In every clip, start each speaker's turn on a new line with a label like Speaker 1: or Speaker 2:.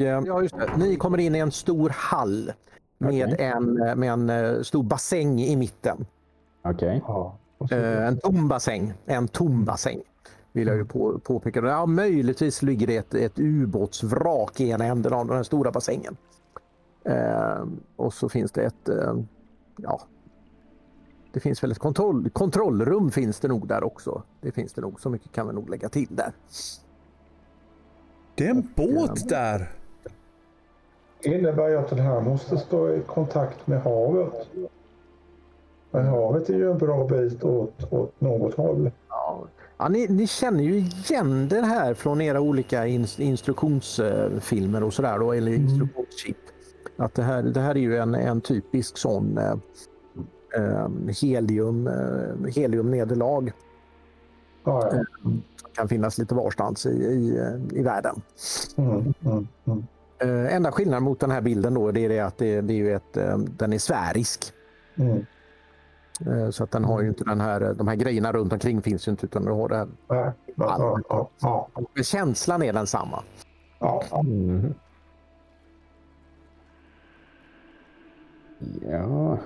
Speaker 1: eh, ja, just det. Ni kommer in i en stor hall med,
Speaker 2: Okej.
Speaker 1: en, eh, med en eh, stor bassäng i mitten.
Speaker 2: Okej.
Speaker 1: Eh, En tom bassäng. En tom bassäng. Vill jag ju på, påpeka. Ja, möjligtvis ligger det ett, ett ubåtsvrak i ena änden av den här stora bassängen. Eh, och så finns det ett... Eh, ja, det finns väl ett kontroll, kontrollrum finns det nog där också. Det finns det nog. Så mycket kan vi nog lägga till där.
Speaker 3: Det är en båt där.
Speaker 4: Innebär ju att den här måste stå i kontakt med havet. Men havet är ju en bra bit åt, åt något håll.
Speaker 1: Ja, ni, ni känner ju igen det här från era olika ins, instruktionsfilmer och sådär, då, eller instruktionschip. Att det här, det här är ju en, en typisk sån eh, eh, helium, eh, heliumnederlag
Speaker 4: Ja, ja.
Speaker 1: som kan finnas lite varstans i, i, eh, i världen.
Speaker 4: Mm, mm, mm.
Speaker 1: Eh, enda skillnaden mot den här bilden då, det är det att det, det är ju ett, eh, den är sfärisk.
Speaker 4: Mm.
Speaker 1: Eh, så att den har ju inte den här, de här grejerna runt omkring finns ju inte utan du har det här.
Speaker 4: Ja, ja, ja, ja,
Speaker 1: Men känslan är densamma.
Speaker 4: ja.
Speaker 2: Mhm. Ja.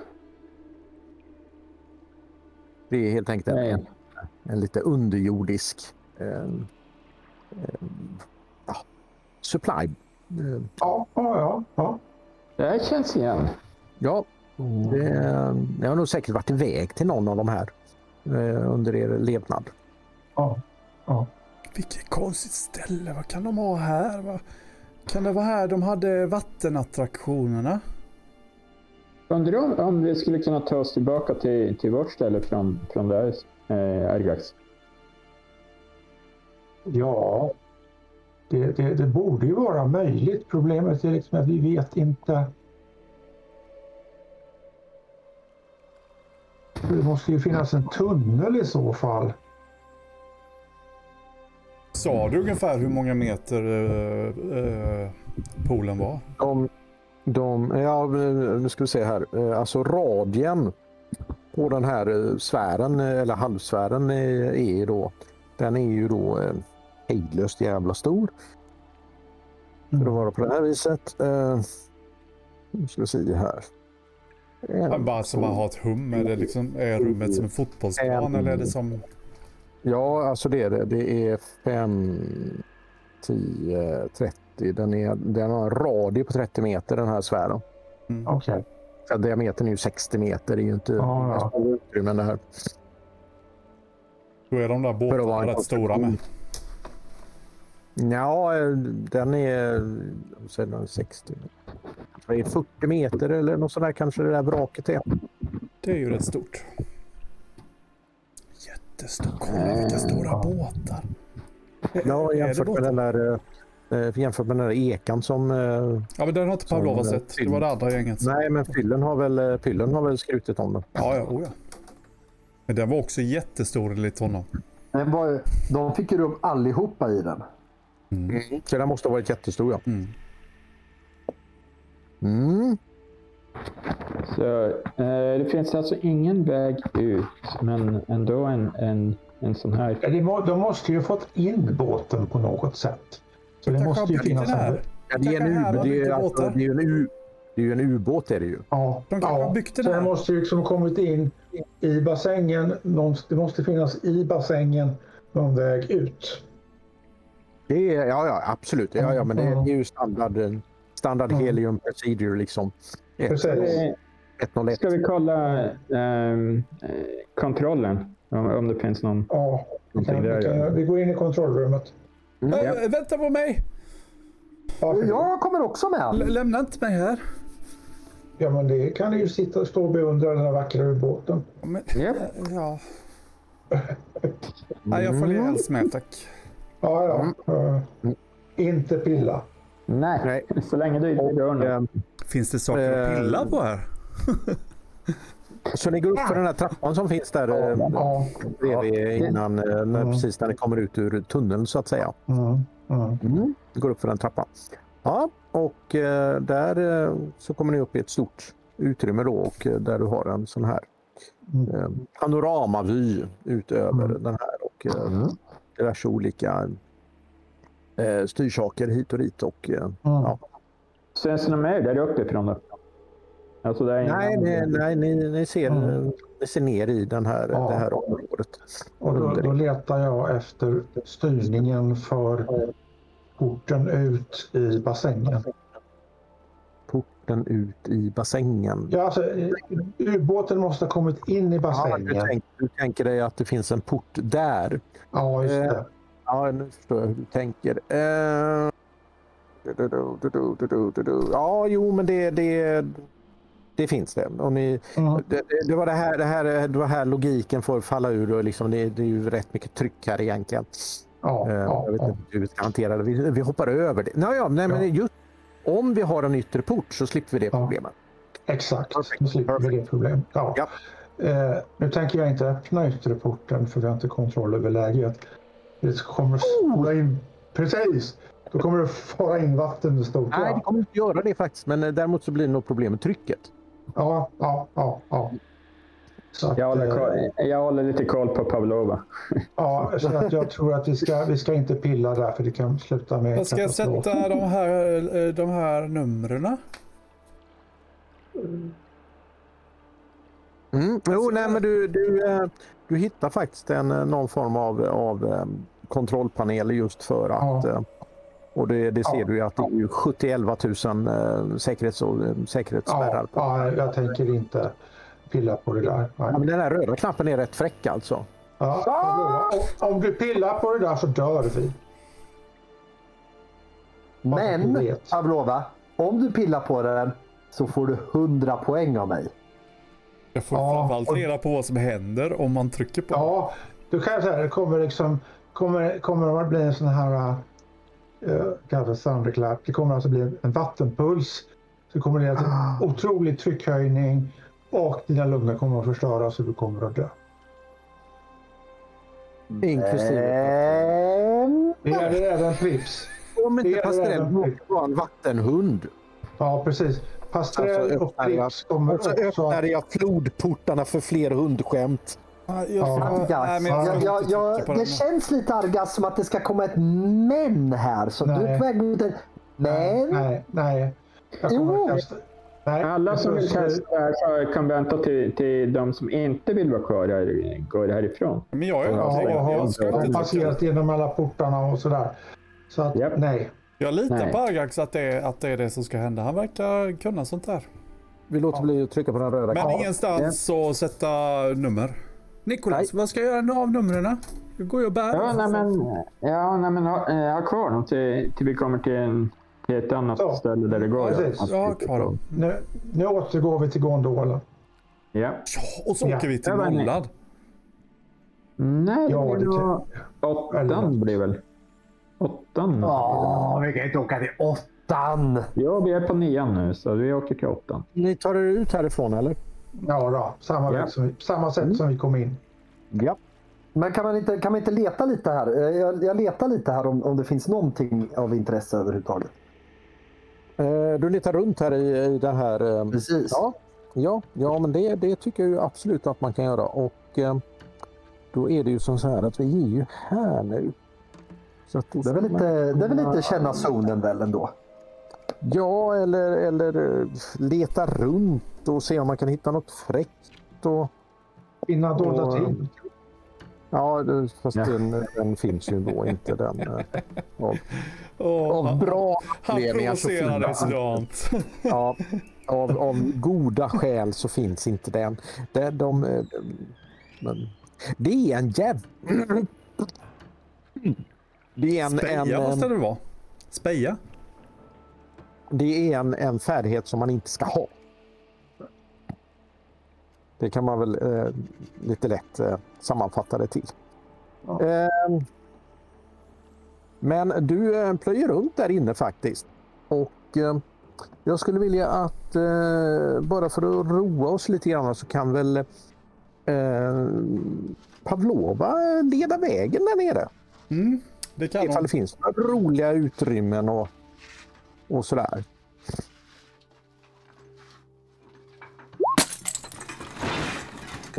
Speaker 1: Det är helt enkelt en, en lite underjordisk eh, eh, ja, supply.
Speaker 4: Ja, ja, ja.
Speaker 2: Det känns igen.
Speaker 1: ja, det, det har nog säkert varit iväg till någon av de här eh, under er levnad.
Speaker 4: ja, ja.
Speaker 3: Vilket konstigt ställe. Vad kan de ha här? Vad... Kan det vara här de hade vattenattraktionerna?
Speaker 2: Undrar om, om vi skulle kunna ta oss tillbaka till, till vårt ställe från, från där, eh, Argax.
Speaker 4: ja. Det, det, det borde ju vara möjligt. Problemet är liksom att vi vet inte. Det måste ju finnas en tunnel i så fall.
Speaker 3: Sa du ungefär hur många meter eh, eh, poolen var?
Speaker 1: De, de, ja, nu ska vi se här. Eh, Alltså radien på den här eh, sfären, eh, eller halvsfären, eh, är ju då, den är ju då eh, hejdlöst jävla stor. För att vara på det här viset. Eh, Nu ska vi se här. En,
Speaker 3: Bara som man har ett hum. Är, det liksom, är rummet som en fotbollsplan eller är det som...
Speaker 1: Ja, alltså det är det. Det är 5, 10, 30. Den, är, den har en radie på 30 meter den här sfären.
Speaker 3: Mm.
Speaker 4: Okej.
Speaker 1: Så diametern är ju 60 meter. Det är ju inte
Speaker 4: Ja, ja.
Speaker 1: utrymmen det här.
Speaker 3: Då är de där båtarna
Speaker 1: en
Speaker 3: rätt stora med.
Speaker 1: Ja, eh, den är, den 60. Det är 40 meter eller något sådär kanske det där vraket är.
Speaker 3: Det är ju rätt stort. Jättestort. Kolla vilka stora båtar.
Speaker 1: Ja, jämfört med den där, eh, jämfört med den där ekan som... eh,
Speaker 3: Ja, men den har inte Pavlova
Speaker 1: eh,
Speaker 3: sett. Det var det andra gänget.
Speaker 1: Nej, men Fyllen har väl, eh, Fyllen har väl skrutit om den.
Speaker 3: Ja, ja, oh ja. Men den var också jättestor enligt honom.
Speaker 5: Den var, de fick ju rum allihopa i den.
Speaker 1: Så den måste ha varit jättestor ja.
Speaker 3: Mm.
Speaker 1: Mm.
Speaker 2: Så eh, det finns alltså ingen väg ut, men ändå en, en, en sån här.
Speaker 4: Ja, det må, de måste ju fått in båten på något sätt. Så det måste ju finnas en...
Speaker 3: här.
Speaker 1: Ja, det är en,
Speaker 3: Kanske här
Speaker 1: u-
Speaker 3: har
Speaker 1: det är, alltså, det är en, u- det är ju en ubåt är det ju.
Speaker 4: Ja,
Speaker 3: De den
Speaker 4: så den måste ju liksom kommit in i bassängen. Det måste finnas i bassängen någon väg ut.
Speaker 1: Det är, ja, ja, absolut. Ja, ja, men det är ju standard, eh, standard
Speaker 4: Mm.
Speaker 1: helium procedure liksom. Ett-
Speaker 4: Precis.
Speaker 1: 101.
Speaker 2: Ska vi kolla eh, kontrollen? Om, om det finns någon.
Speaker 4: Ja, vi, kan,
Speaker 2: Någonting
Speaker 4: vi,
Speaker 2: där, ja.
Speaker 4: kan, vi går in i kontrollrummet.
Speaker 1: Mm.
Speaker 3: Äh, vänta på mig!
Speaker 4: Ja,
Speaker 5: Jag kommer också med.
Speaker 3: L- lämna inte mig här.
Speaker 4: ja, men det kan ju sitta och stå och beundra den här vackra ubåten.
Speaker 3: Men,
Speaker 2: Japp.
Speaker 3: ja. Nej, jag följer helst med tack.
Speaker 4: Ja, ja.
Speaker 1: Mm.
Speaker 4: Eh, inte pilla.
Speaker 2: Nej,
Speaker 1: Nej.
Speaker 2: så länge du inte gör något.
Speaker 3: Finns det saker att
Speaker 1: Eh,
Speaker 3: pilla på här?
Speaker 1: Så ni går upp för den här trappan som finns där eh,
Speaker 4: Ja.
Speaker 1: innan, när,
Speaker 4: Mm.
Speaker 1: precis när ni kommer ut ur tunneln så att säga.
Speaker 4: Mm. Mm.
Speaker 1: Mm. Går upp för den trappan. Ja, och där så kommer ni upp i ett stort utrymme då och där du har en sån här
Speaker 4: Mm.
Speaker 1: panoramavy utöver
Speaker 4: Mm.
Speaker 1: den här och eh, diverse olika eh, styrsaker hit och dit. Och, eh,
Speaker 4: Mm.
Speaker 1: ja.
Speaker 2: Syns det mer där uppifrån då? Alltså det är
Speaker 1: Nej, nej, nej ni, ni, ser,
Speaker 4: Mm.
Speaker 1: ni ser ner i den här,
Speaker 4: Ja.
Speaker 1: det här området.
Speaker 4: Och då, då letar jag efter styrningen för porten ut i bassängen
Speaker 1: ubåten ut i bassängen.
Speaker 4: Ja, alltså, ubåten måste ha kommit in i bassängen.
Speaker 1: Ja, du, tänker, du tänker dig att det finns en port där.
Speaker 4: Ja, just det.
Speaker 1: Eh, ja, nu förstår jag hur du tänker. Eh, ja, jo, men det, det, det finns det. Och ni,
Speaker 4: mm.
Speaker 1: det, det, var det, här, det, här, det var här logiken får falla ur. Och liksom, det, det är ju rätt mycket tryck här egentligen.
Speaker 4: Ja,
Speaker 1: eh, jag
Speaker 4: ja, vet
Speaker 1: inte hur vi ska hantera det. Vi, vi hoppar över det. Naja, nej, men just om vi har en yttre port så slipper vi det
Speaker 4: Ja.
Speaker 1: problemet.
Speaker 4: Exakt,
Speaker 1: Perfect.
Speaker 4: nu slipper vi det problemet. Ja.
Speaker 1: Ja.
Speaker 4: Eh, nu tänker jag inte öppna yttre porten för vi har inte kontroll över läget. Det kommer att spola in... Precis! Då kommer det fara in vatten stort.
Speaker 1: Nej, det
Speaker 4: Ja,
Speaker 1: kommer inte göra det faktiskt. Men eh, däremot så blir det nog problem med trycket.
Speaker 4: ja, ja. ja, ja. Så att,
Speaker 2: Jag håller,
Speaker 4: eh,
Speaker 2: koll, jag håller lite koll på Pavlova.
Speaker 4: Ja, så att jag tror att vi ska, vi ska inte pilla där för det kan sluta med
Speaker 3: Jag ska
Speaker 4: katastrof.
Speaker 3: sätta de här, eh, de här numren.
Speaker 1: Mm. Jo, nej, men du, du, eh, du hittar faktiskt en, någon form av, av kontrollpanel just för att
Speaker 4: Ja.
Speaker 1: och det, det ser
Speaker 4: Ja.
Speaker 1: du ju att det är ju 70 000 eh, säkerhets säkerhetsspärrar.
Speaker 4: Ja,
Speaker 1: på.
Speaker 4: ja, jag tänker inte pilla på det där.
Speaker 1: Ja, men den här röda knappen är rätt fräck alltså.
Speaker 4: Ja, lovar. Om- du pillar på det där så dör vi. Bara så att
Speaker 5: Men. Pavlova, om du pillar på den så får du 100 poäng av mig.
Speaker 3: Jag får
Speaker 4: Ja,
Speaker 3: framförallt
Speaker 4: och-
Speaker 3: reda på vad som händer om man trycker på.
Speaker 4: Ja, du kan säga det kommer liksom kommer, kommer att bli en sån här uh, kallas thunderclap. Det kommer alltså bli en vattenpuls. Det kommer leda till
Speaker 5: Ah.
Speaker 4: otrolig tryckhöjning och dina lungor kommer att förstöras och du kommer att dö.
Speaker 1: Inklusive.
Speaker 5: Men...
Speaker 4: Det gäller även Pripps.
Speaker 1: Om inte Pastrell vara en vattenhund.
Speaker 4: Ja, precis. Pastrell
Speaker 1: Alltså,
Speaker 4: och Pripps kommer
Speaker 1: Och så
Speaker 4: också
Speaker 1: öppnar
Speaker 4: att...
Speaker 1: jag flodportarna för fler hundskämt.
Speaker 3: Nej,
Speaker 5: det känns lite Argas som att det ska komma ett men här. Så du
Speaker 4: Nej.
Speaker 5: är på väg mot en... Men...
Speaker 4: Nej, nej. Jag kommer
Speaker 5: Jo.
Speaker 4: att kasta... Nej,
Speaker 2: Alla som vill testa här kan vänta till, till de som inte vill vara kvar här går härifrån.
Speaker 3: Men jag är
Speaker 4: Ja,
Speaker 3: övertygad.
Speaker 4: och har,
Speaker 3: Jag, ska
Speaker 4: har passerat genom alla portarna och sådär. Så att
Speaker 2: Japp.
Speaker 4: nej.
Speaker 3: jag litar
Speaker 2: Nej.
Speaker 3: på Argax att det, är, att det är det som ska hända. Han verkar kunna sånt där.
Speaker 1: Vi låter bli att trycka på den röda
Speaker 3: Men
Speaker 1: knappen.
Speaker 3: ingenstans så sätta nummer. Nikolas, vad ska jag göra nu av numren? Jag går ju och bär.
Speaker 2: Ja, nej men, ja, nej, men ha, eh, ha kvar dem till, till vi kommer till, en, till ett annat
Speaker 4: Så.
Speaker 2: ställe där det går.
Speaker 3: Kvar
Speaker 2: på.
Speaker 3: dem.
Speaker 4: Nu, nu återgår vi till gondolen.
Speaker 2: Ja.
Speaker 3: Ja, och så
Speaker 4: Ja.
Speaker 3: åker vi till
Speaker 2: Ja,
Speaker 3: nollan.
Speaker 2: Nej, det
Speaker 4: Ja,
Speaker 2: blir
Speaker 4: det
Speaker 2: nog... Åttan blir väl? Åttan?
Speaker 5: Åh, vi kan inte åka till åttan.
Speaker 2: Ja, vi är på nian nu så vi åker till åttan.
Speaker 1: Ni tar er ut härifrån eller?
Speaker 4: Ja, då, samma,
Speaker 2: Ja.
Speaker 4: väg som vi, samma sätt som vi kom in.
Speaker 1: Ja.
Speaker 5: Men kan man inte, kan man inte leta lite här? Eh, Jag, jag letar lite här om, om det finns någonting av intresse överhuvudtaget.
Speaker 1: Eh, Du letar runt här i, i den här... eh,
Speaker 5: Precis.
Speaker 1: Ja, ja, ja men det, det tycker jag ju absolut att man kan göra. Och eh, då är det ju som så här att vi är ju här nu. Så
Speaker 5: Det är väl lite, det är väl lite känna zonen väl ändå?
Speaker 1: Ja, eller, eller leta runt och se om man kan hitta något fräckt. Och,
Speaker 4: Finna dolda
Speaker 1: Och-
Speaker 4: ting.
Speaker 1: Ja, fast
Speaker 2: Ja.
Speaker 1: Den, den finns ju då inte. Den, eh, av,
Speaker 3: Åh,
Speaker 1: av bra anledningar så finns
Speaker 3: sådant.
Speaker 1: Ja, av, av goda skäl så finns inte den. Det, de, eh, men, det är en jäv... Det är en,
Speaker 3: Speja
Speaker 1: en,
Speaker 3: måste
Speaker 1: eh,
Speaker 3: det vara. Speja?
Speaker 1: det är en, en färdighet som man inte ska ha. Det kan man väl eh, lite lätt eh, sammanfatta det till.
Speaker 4: Ja.
Speaker 1: Eh, men du eh, plöjer runt där inne faktiskt. Och eh, jag skulle vilja att eh, bara för att roa oss lite grann så kan väl eh, Pavlova leda vägen där nere.
Speaker 3: Mm, det kan
Speaker 1: Ifall
Speaker 3: hon.
Speaker 1: det finns några roliga utrymmen och, och sådär.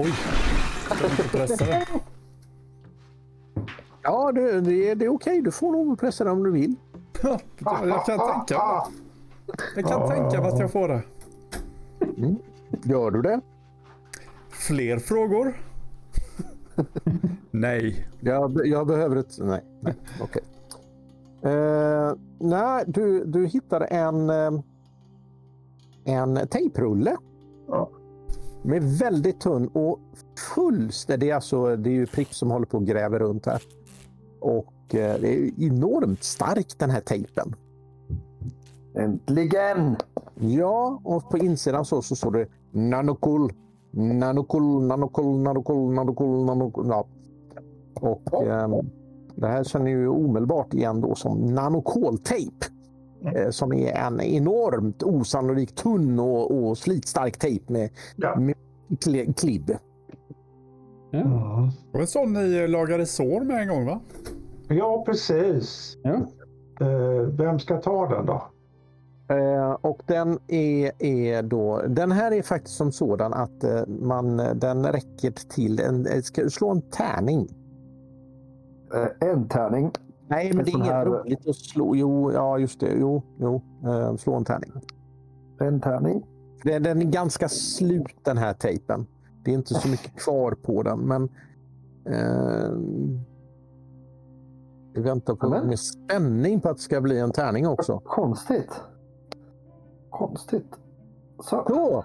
Speaker 3: Oj. Pressa.
Speaker 1: Ja, det, det, det är okej. Du får nog pressa den om du vill.
Speaker 3: Ja, jag kan tänka mig. Jag kan tänka mig att jag får det.
Speaker 1: Gör du det?
Speaker 3: Fler frågor? Nej.
Speaker 1: Jag, jag behöver ett... Nej, nej okej. Eh, nej, du, du hittar en, eh, en tejprulle.
Speaker 4: Ja.
Speaker 1: Med väldigt tunn och fullständigt... Det är, alltså, det är ju Pripp som håller på och gräver runt här. Och eh, det är enormt stark den här tejpen.
Speaker 5: Äntligen!
Speaker 1: Ja, och på insidan så, så står det nanokul. Nanokul, nanokul, nanokul, nanokul, nanokul. Ja. Och ehm, det här känner ju omedelbart igen då som nanokoltejp. Eh, som är en enormt osannolikt tunn och, och slitstark tejp med,
Speaker 4: Ja.
Speaker 1: med kli- klibb.
Speaker 2: Ja.
Speaker 3: Det var en sån ni lagade sår med en gång va?
Speaker 4: Ja, precis.
Speaker 2: ja.
Speaker 4: Eh, vem ska ta den då?
Speaker 1: Eh, och den är, är då, den här är faktiskt som sådan att man, den räcker till en, ska du slå en tärning?
Speaker 5: En tärning.
Speaker 1: Nej, men
Speaker 5: En
Speaker 1: det är inget
Speaker 5: här-
Speaker 1: roligt att slå. Jo, ja just det. Jo, jo. Eh, slå en tärning.
Speaker 5: En tärning.
Speaker 1: Den, den är ganska slut den här tejpen. Det är inte så mycket kvar på den, men eh, vi väntar på
Speaker 5: Amen.
Speaker 1: med spänning på att det ska bli en tärning också.
Speaker 5: Konstigt. Konstigt. Så.
Speaker 1: Så.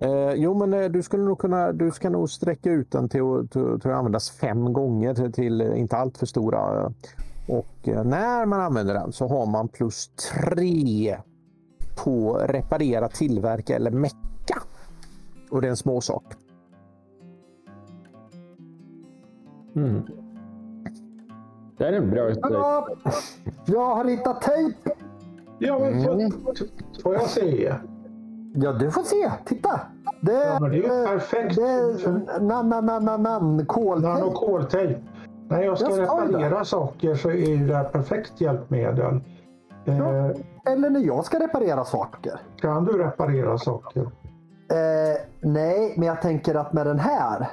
Speaker 1: Eh, jo, men eh, du skulle nog kunna. Du ska nog sträcka ut den till, till, till att användas fem gånger till, till eh, inte allt för stora. eh, Och när man använder den så har man plus tre på reparera, tillverka eller mecka. Och det är en små sak.
Speaker 2: Mm. Det är en bra.
Speaker 5: Ja, jag har hittat tejp!
Speaker 4: Ja, men får,
Speaker 1: Mm.
Speaker 4: får jag se?
Speaker 5: Ja, du får se. Titta! Det
Speaker 4: Ja,
Speaker 5: är...
Speaker 4: men det är ju perfekt.
Speaker 5: Det är... Na, na, na, na, nan. Koltejp.
Speaker 4: Nanokoltejp. När jag ska
Speaker 5: Jag sa det.
Speaker 4: reparera saker så är ju det här perfekt hjälpmedel. Eh,
Speaker 5: Eller när jag ska reparera saker.
Speaker 4: kan du reparera saker?
Speaker 5: Eh, nej, men jag tänker att med den här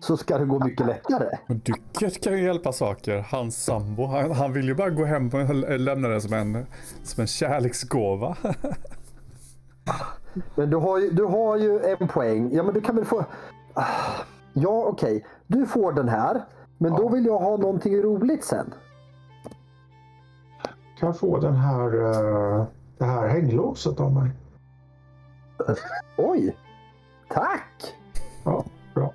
Speaker 5: så ska det gå mycket lättare.
Speaker 3: Men Dycket kan ju hjälpa saker. Hans sambo, han, han vill ju bara gå hem och lämna den som en, som en kärleksgåva.
Speaker 5: Men du har ju, du har ju en poäng. Ja, men du kan väl få... Ah, Ja, okej. Du får den här. Men då vill jag ha någonting roligt sen.
Speaker 4: Kan jag få den här, eh, det här hänglåset av mig?
Speaker 5: Oj! Tack!
Speaker 4: Ja, bra.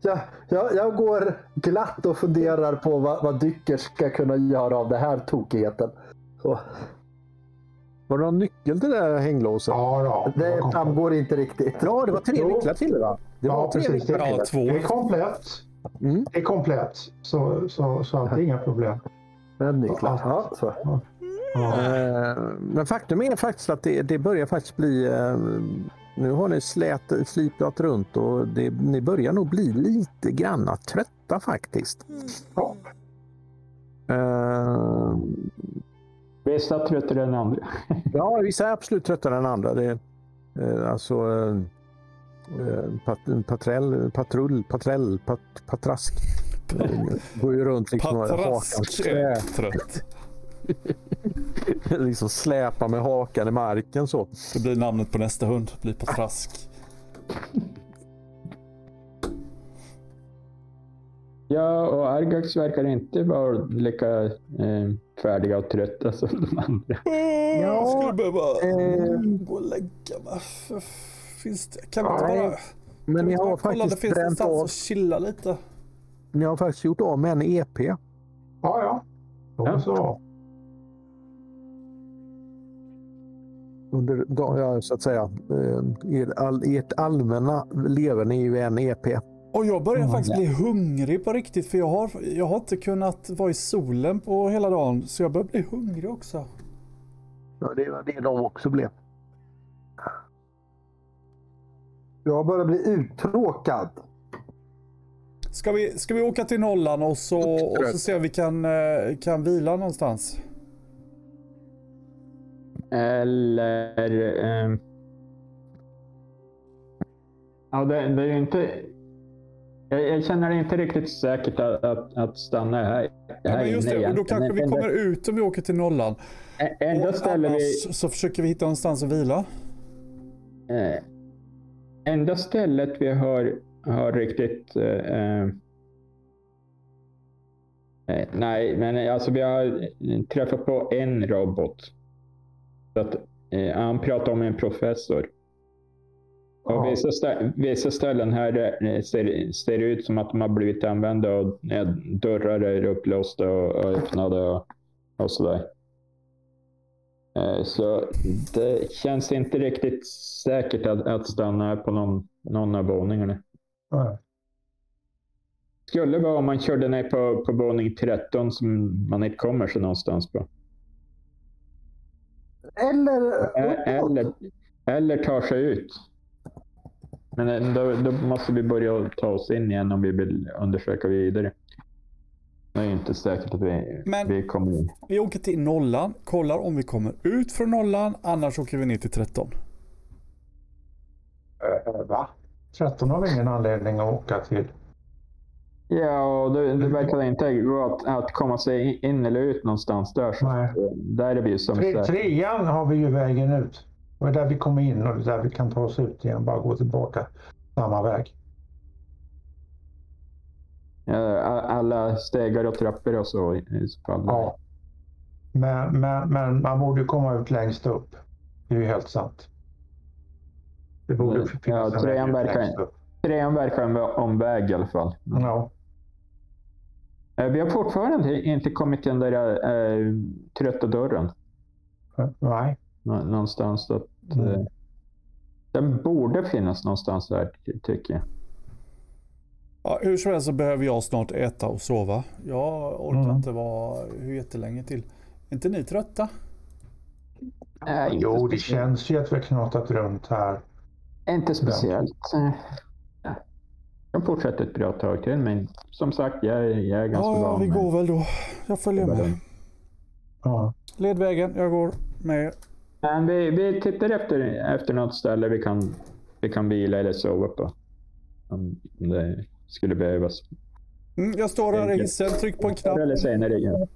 Speaker 5: Jag, jag, jag går glatt och funderar på vad, vad Dyckers ska kunna göra av den här tokigheten. Så,
Speaker 1: Var det någon nyckel till det här hänglåset?
Speaker 4: Ja, ja.
Speaker 5: det framgår inte riktigt.
Speaker 1: Ja, det var tre
Speaker 4: Jo.
Speaker 1: nycklar till det va? Det var
Speaker 4: Ja,
Speaker 1: tre
Speaker 4: precis.
Speaker 1: nycklar.
Speaker 3: Ja, två.
Speaker 4: det är komplett.
Speaker 1: Mm.
Speaker 4: Det är komplett. Så, så, så att det är inga problem.
Speaker 5: Men nycklar. Ja, så.
Speaker 4: Ja.
Speaker 1: Eh, Men faktum är faktiskt att det, det börjar faktiskt bli... eh, Nu har ni slät, slipat runt och det, ni börjar nog bli lite granna trötta faktiskt.
Speaker 4: Ja.
Speaker 2: Vissa tröttare än andra.
Speaker 1: Ja, vissa är absolut tröttare än andra. Det, eh, alltså... eh, eh, pat, patrell, patrull, patrell, pat, patrask. Går ju runt liksom och hakan
Speaker 3: Patrask är trött.
Speaker 1: liksom släpar med hakan i marken så.
Speaker 3: Det blir namnet på nästa hund. Blir Patrask.
Speaker 2: Ja, och Argax verkar inte vara lika eh, färdiga och trötta som de andra.
Speaker 3: Jag skulle behöva
Speaker 1: eh,
Speaker 3: gå och lägga mig. Finns det, kan vi inte bara...
Speaker 1: Men ni har
Speaker 3: bara kolla, det
Speaker 1: faktiskt
Speaker 3: finns
Speaker 1: bränt av.
Speaker 3: att chilla lite.
Speaker 1: Ni har faktiskt gjort av med en EP.
Speaker 4: Ja, ja. Då
Speaker 2: Ja.
Speaker 4: så.
Speaker 1: Under, ja, så att säga, eh, er, all, ert allmänna leverne är ju en EP.
Speaker 3: Och jag börjar
Speaker 2: Mm,
Speaker 3: faktiskt
Speaker 2: ja.
Speaker 3: bli hungrig på riktigt för jag har, jag har inte kunnat vara i solen på hela dagen. Så jag börjar bli hungrig också.
Speaker 1: Ja, det var det de också blev.
Speaker 5: Jag börjar bli uttråkad.
Speaker 3: Ska vi, ska vi åka till nollan och så, och så se om vi kan, eh, kan vila någonstans?
Speaker 2: Eller... ehm, ja, det, det är ju inte... Jag, jag känner det inte riktigt säkert att, att, att stanna här,
Speaker 3: Ja,
Speaker 2: här
Speaker 3: men just
Speaker 2: inne
Speaker 3: det, och då kanske vi kommer ut om vi åker till nollan.
Speaker 2: ä- Enda
Speaker 3: Och
Speaker 2: stället vi...
Speaker 3: så försöker vi hitta någonstans att vila.
Speaker 2: Eh, enda stället vi har, har riktigt... Eh, nej, men alltså vi har eh, träffat på en robot. Så att, eh, han pratar om en professor.
Speaker 4: Ja.
Speaker 2: vissa, stä- vissa ställen här ser, ser ut som att de har blivit använda och dörrar är upplåsta och, och öppnade och, och sådär. Eh, Så det känns inte riktigt säkert att, att stanna på någon, någon av våningarna.
Speaker 4: Nej.
Speaker 2: Skulle vara om man körde ner på, på våning 13 som man inte kommer sig någonstans på.
Speaker 5: Eller
Speaker 2: Eller, eller tar sig ut. Men eh, då, då måste vi börja ta oss in igen om vi vill undersöka vidare. Det är inte säkert att vi,
Speaker 3: Men-
Speaker 2: vi kommer in.
Speaker 3: Vi åker till nollan, kollar om vi kommer ut från nollan, annars åker vi ner till 13.
Speaker 4: Eh, Va? 13 har vi ingen anledning att åka till.
Speaker 2: Ja, och det, det verkar inte gå att, att komma sig in eller ut någonstans där. Så
Speaker 4: Nej.
Speaker 2: där är vi som
Speaker 4: Tre, trean har vi ju vägen ut. Det är där vi kommer in och det är där vi kan ta oss ut igen. Bara gå tillbaka samma väg.
Speaker 2: Ja, alla stegar och trappor och så i så fall.
Speaker 4: Ja. Men, men, men man borde ju komma ut längst upp. Det är ju helt sant. Det borde
Speaker 2: Ja,
Speaker 4: finnas en
Speaker 2: trean verkar-. Trean verkar en omväg i alla fall.
Speaker 4: Ja.
Speaker 2: Eh, Vi har fortfarande inte kommit till den där äh, trötta dörren.
Speaker 4: Nej.
Speaker 2: Nå- Någonstans. Att,
Speaker 4: Mm.
Speaker 2: eh, den borde finnas någonstans där ty- tycker jag.
Speaker 3: Ja, hur som helst så behöver jag snart äta och sova. Jag orkar
Speaker 4: Mm.
Speaker 3: inte vara hur jättelänge till. Är inte ni trötta?
Speaker 2: Nej, inte
Speaker 4: Jo, det
Speaker 2: speciellt.
Speaker 4: känns ju att vi har knatat runt här.
Speaker 2: Inte speciellt. Eh, ja. Jag fortsätter ett bra tag till, men som sagt, jag, är- jag är ganska
Speaker 3: Ja, ja,
Speaker 2: van
Speaker 3: vi går väl då. Jag följer med.
Speaker 4: Ja.
Speaker 3: Led vägen, jag går med.
Speaker 2: Men vi, vi tittar efter, efter något ställe vi kan, vi kan vila eller sova på. Om det skulle behövas.
Speaker 3: Mm, jag står här i hissen, tryck på en knapp.
Speaker 2: Eller senare. Ja.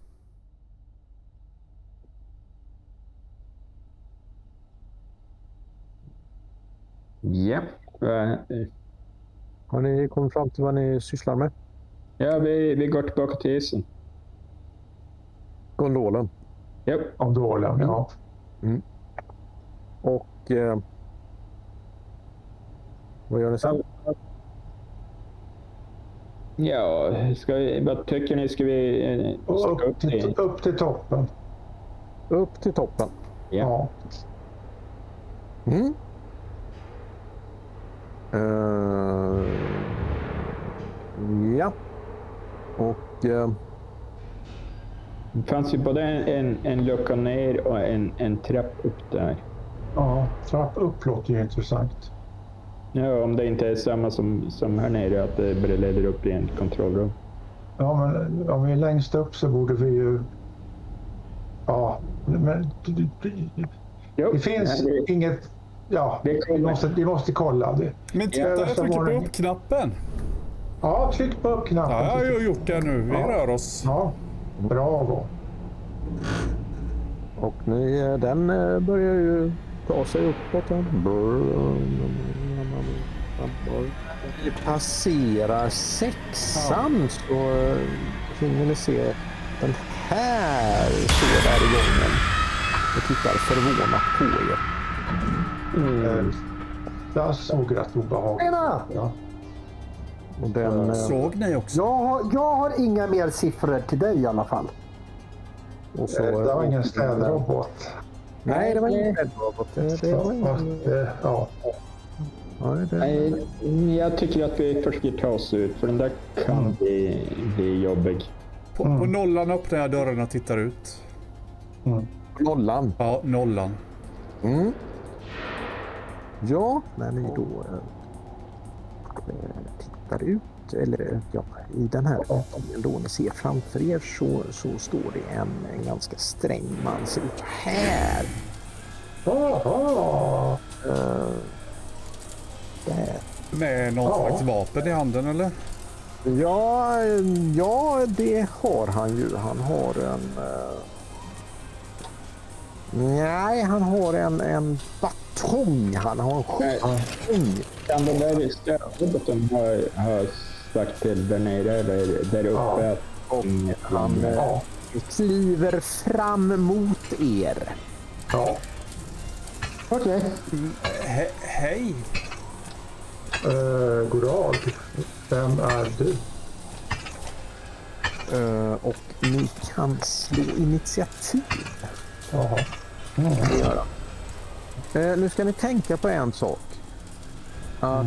Speaker 2: Ja.
Speaker 1: Har ni kommit fram till vad ni sysslar med?
Speaker 2: Ja, vi, vi går tillbaka till isen.
Speaker 1: Gondolen.
Speaker 2: Ja.
Speaker 4: Dåliga, ja.
Speaker 1: Och... Eh, vad gör ni sen?
Speaker 2: Ja, ska vi, vad tycker ni? Ska vi eh,
Speaker 4: upp,
Speaker 2: upp
Speaker 4: till, upp till toppen.
Speaker 1: Upp till toppen.
Speaker 2: Ja.
Speaker 4: Ja.
Speaker 1: Mm. Eh, ja. Och... Eh,
Speaker 2: Det fanns ju både en, en, en lucka ner och en, en trapp upp där.
Speaker 4: Ja. Trapp upp låter ju intressant.
Speaker 2: Ja, om det inte är samma som, som här nere, att det leder upp i en kontrollrum.
Speaker 4: Ja, men om vi är längst upp så borde vi ju... Ja, men det, det,
Speaker 2: Jo,
Speaker 4: det finns
Speaker 2: ja, vi-
Speaker 4: inget... Ja,
Speaker 2: Vi
Speaker 4: måste, vi måste kolla. Det.
Speaker 3: Men titta,
Speaker 4: Ja,
Speaker 3: jag trycker på
Speaker 4: det-
Speaker 3: upp-knappen.
Speaker 4: Ja, tryck på upp-knappen.
Speaker 3: Ja, jag har ju gjort det nu. Vi
Speaker 4: Ja.
Speaker 3: rör oss.
Speaker 4: Ja, bravo.
Speaker 1: och ni, eh, den eh, börjar ju ta sig uppåt. här. Ni passerar sexan så eh, hinner ni se den här står där i gången och tittar förvånat på er.
Speaker 4: Mm. Jag såg rätt obehagligt.
Speaker 5: Tjena!
Speaker 4: Ja.
Speaker 1: Och den, eh,
Speaker 3: Såg ni också?
Speaker 5: Jag har, jag har inga mer siffror till dig i alla fall.
Speaker 1: och så,
Speaker 4: Det var ingen städrobot.
Speaker 1: Nej, det var ingen räddrobot. Det, det var
Speaker 4: Ja.
Speaker 1: Nej,
Speaker 2: jag tycker att vi försöker ta oss ut, för den där kan bli, bli jobbig.
Speaker 3: På,
Speaker 4: Mm.
Speaker 3: på nollan öppnar jag dörren och tittar ut.
Speaker 4: Mm.
Speaker 1: nollan.
Speaker 3: Ja, nollan.
Speaker 1: Mm. Ja, när ni då eh, tittar ut, eller ja, i den här öppningen då ni ser framför er så, så står det en, en ganska sträng man. Ser ut här.
Speaker 4: Jaha.
Speaker 1: Uh, där.
Speaker 3: Med någon
Speaker 4: Ja.
Speaker 3: slags vapen i handen eller?
Speaker 1: Ja, ja, det har han ju. Han har en... eh, Nej, han har en, en batong. Han har en skjutbatong.
Speaker 2: Kan den där stödroboten ha, ha sagt till där nere eller där uppe
Speaker 4: Ja.
Speaker 2: att
Speaker 1: Och han eh,
Speaker 4: Ja.
Speaker 1: kliver fram mot er.
Speaker 4: ja.
Speaker 2: Okej.
Speaker 3: He hej!
Speaker 4: Uh, god dag. Vem är du?
Speaker 1: Eh, och ni kan slå initiativ.
Speaker 4: Jaha.
Speaker 1: Han. Eh, nu ska ni tänka på en sak. Att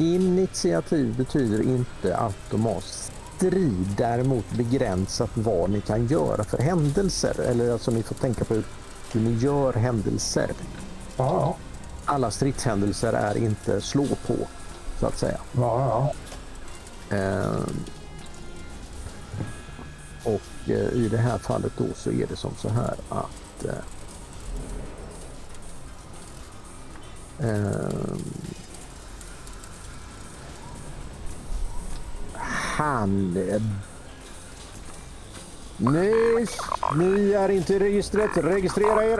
Speaker 1: initiativ betyder inte automatiskt strid. Däremot begränsat vad ni kan göra för händelser. Eller alltså ni får tänka på hur, hur ni gör händelser.
Speaker 4: Ja,
Speaker 1: Alla stridshändelser är inte slå på, så att säga.
Speaker 4: ja. ja.
Speaker 1: Eh, och eh, i det här fallet då så är det som så här att eh, ehm, han eh, ni, ni är inte i registret. Registrera er.